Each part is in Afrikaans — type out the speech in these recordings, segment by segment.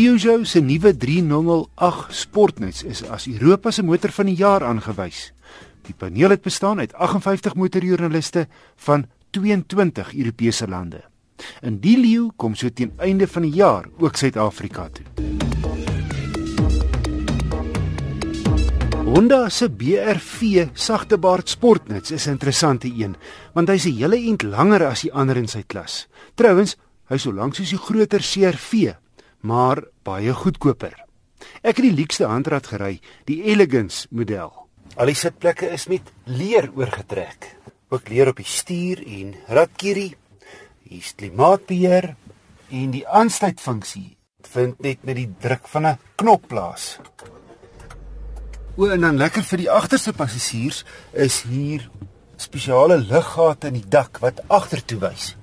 Peugeot se nuwe 3008 Sportnuts is as Europa se motor van die jaar aangewys. Die paneel het bestaan uit 58 motorjoernaliste van 22 Europese lande. In die leeu kom so teen einde van die jaar ook Suid-Afrika toe. Honda se BRV sagtebaard Sportnuts is 'n interessante een, want hy's 'n hele ent langer as die ander in sy klas. Trouwens, hy's so lank soos die groter CR-V maar baie goedkoper. Ek het die luukste handrat gery, die Elegance model. Al die sitplekke is met leer oorgetrek. Ook leer op die stuur en ratkierie. Hier's klimaatbeheer en die aansluitfunksie vind net met die druk van 'n knop plaas. O, en dan lekker vir die agterste passasiers is hier spesiale liggate in die dak wat agtertoe wys.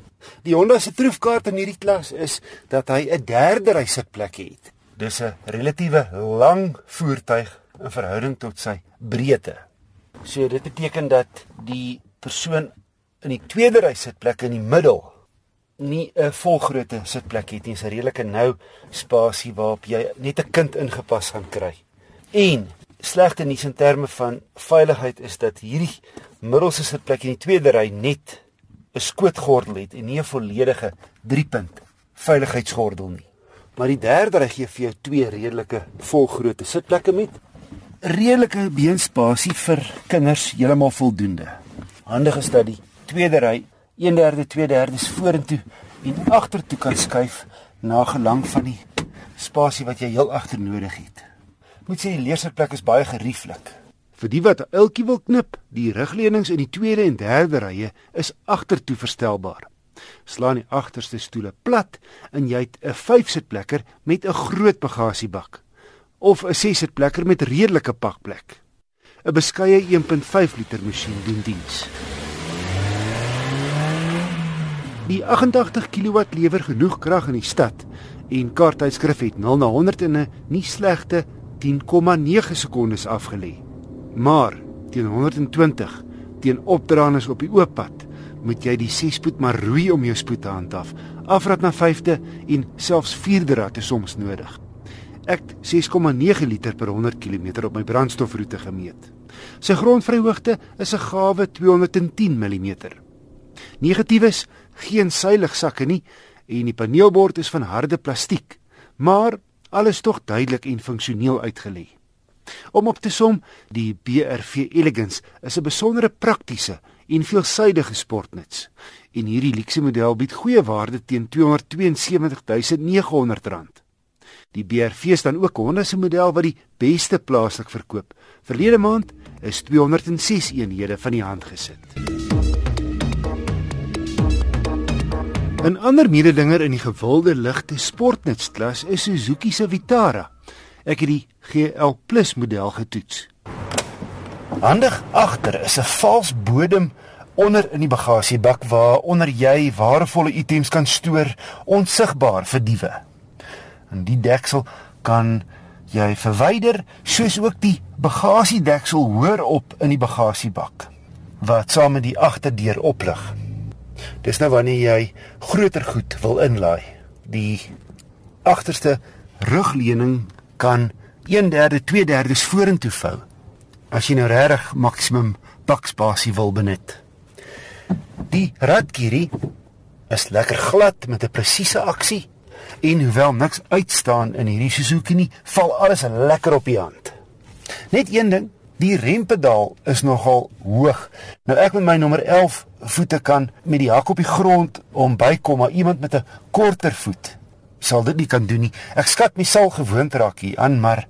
Die Honda se troefkaart in hierdie klas is dat hy 'n derde ry sitplek het. Dis 'n relatiewe lang voertuig in verhouding tot sy breedte. So dit beteken dat die persoon in die tweede ry sitplek in die middel nie 'n volgrootte sitplek het nie, 'n redelike nou spasie waarop jy net 'n kind ingepas gaan kry. En slegte nuus in terme van veiligheid is dat hierdie middelste sitplek in die tweede ry net 'n skootgordel het en nie 'n volledige 3-punt veiligheidsgordel nie. Maar die derde ry gee vir jou twee redelike volgrootte sitplekke met redelike beenspasie vir kinders heeltemal voldoende. Handig is dat die tweede ry 1/3 2/3 vorentoe en agtertoe kan skuif na gelang van die spasie wat jy heel agter nodig het. Moet sê die leersitplek is baie gerieflik. Vir die wat 'n uiltjie wil knip, die rugleunings in die tweede en derde rye is agtertoe verstelbaar. Slaan die agterste stoele plat en jy het 'n 5-sitplekker met 'n groot bagasiebak of 'n 6-sitplekker met redelike pakplek. 'n Beskeie 1.5 liter masjien doen diens. Die 88 kW lewer genoeg krag in die stad en kaarttydskrif het 0 na 100 in 'n nie slegte 10,9 sekondes afgelê. Maar teen 120 teen opdraandes op die oop pad moet jy die 6-spoed maar roei om jou spoed te handhaaf. Afrat na 5de en selfs 4de rad is soms nodig. Ek 6,9 liter per 100 km op my brandstofroete gemeet. Sy grondvryhoogte is 'n gawe 210 mm. Negatiefs geen seiligsakke nie en die paneelbord is van harde plastiek, maar alles tog duidelik en funksioneel uitgelê. Om op te som, die BRV Elegance is 'n besondere praktiese en veelsidige sportnuts. En hierdie luukse model bied goeie waarde teen R272900. Die BRV is dan ook 'n Honda se model wat die beste plaaslik verkoop. Verlede maand is 206 eenhede van die hand gesit. 'n Ander mededinger in die gewilde ligte sportnutsklas is Suzuki se Vitara. Ek het die GL+ model getoets. Handig agter is 'n vals bodem onder in die bagasiebak waar onder jy waardevolle items kan stoor onsigbaar vir diewe. En die deksel kan jy verwyder soos ook die bagasiedeksel hoor op in die bagasiebak wat saam met die agterdeur oplig. Dis nou wanneer jy groter goed wil inlaai. Die agterste rugleuning kan 1/3 2/3 vorentoe vou as jy nou regtig maksimum bakspasie wil benut. Die radkierie is lekker glad met 'n presiese aksie en hoewel niks uitstaan in hierdie Suzuki nie, val alles lekker op die hand. Net een ding, die rempedaal is nogal hoog. Nou ek met my nommer 11 voete kan met die hak op die grond om bykom, maar iemand met 'n korter voet sal dit nie kan doen nie. Ek skat my sal gewoond raak hier aan, maar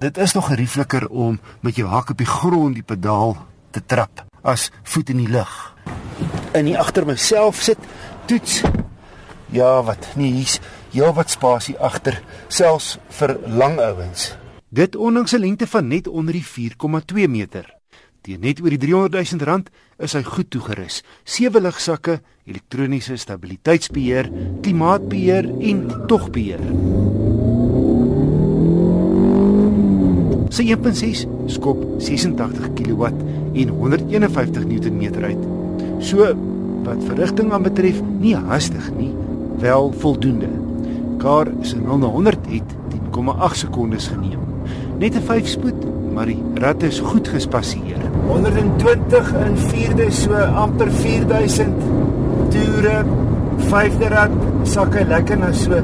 dit is nog geriefliker om met jou hak op die grond die pedaal te trap as voet in die lug. In die agter myself sit toets. Ja, wat? Nee, hier's ja wat spasie agter, selfs vir lang ouens. Dit ondanks 'n lengte van net onder die 4,2 meter. Teen net oor die 300 000 rand is hy goed toegerus. Sewe ligsakke, elektroniese stabiliteitsbeheer, klimaatbeheer en togbeheer. Sy 1.6 skop 86 kW en 151 Nm uit. So wat verrigting aan betref, nie hastig nie, wel voldoende. Kar se 0 na 100 het 1.8 sekondes geneem. Net 'n 5 spoed, maar die rat is goed gespasseer. 120 in 4de so amper 4000 toere. Vyfde rat sak hy lekker na so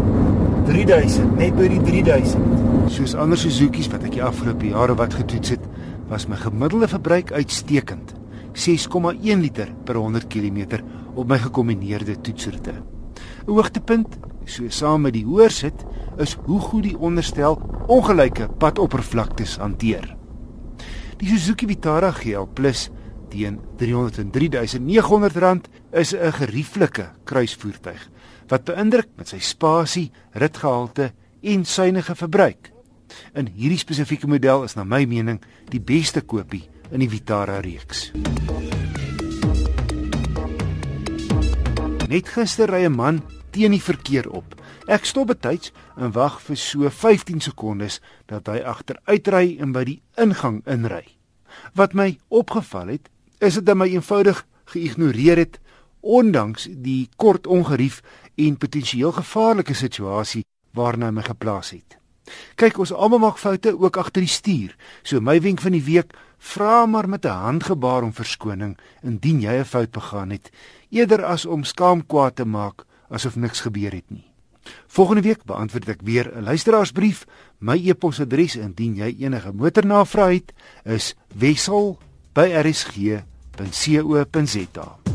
3000, net by die 3000. Soos ander Suzuki's wat ek die afgelope jare wat getoets het, was my gemiddelde verbruik uitstekend. 6,1 liter per 100 km op my gekombineerde toetsroete. 'n Hoogtepunt, so saam met die hoorsit, is hoe goed die onderstel ongelyke padoppervlaktes hanteer. Die Suzuki Vitara GL Plus teen R303.900 is 'n gerieflike kruisvoertuig wat beïndruk met sy spasie, ritgehalte en suiwige verbruik. In hierdie spesifieke model is na my mening die beste kopie in die Vitara reeks. Net gister ry 'n man teen die verkeer op. Ek stop betyds en wag vir so 15 sekondes dat hy agteruitry en by die ingang inry. Wat my opgeval het, is dit dat my eenvoudig geïgnoreer het ondanks die kort ongerief en potensieel gevaarlike situasie waarna hy my geplaas het. Kyk, ons almal maak foute ook agter die stuur. So my wenk van die week, vra maar met 'n handgebaar om verskoning indien jy 'n fout begaan het, eerder as om skaamkwaad te maak asof niks gebeur het nie. Volgende week beantwoord ek weer 'n luisteraarsbrief. My e-posadres indien jy enige motornavrae het, is wissel@rsg.co.za.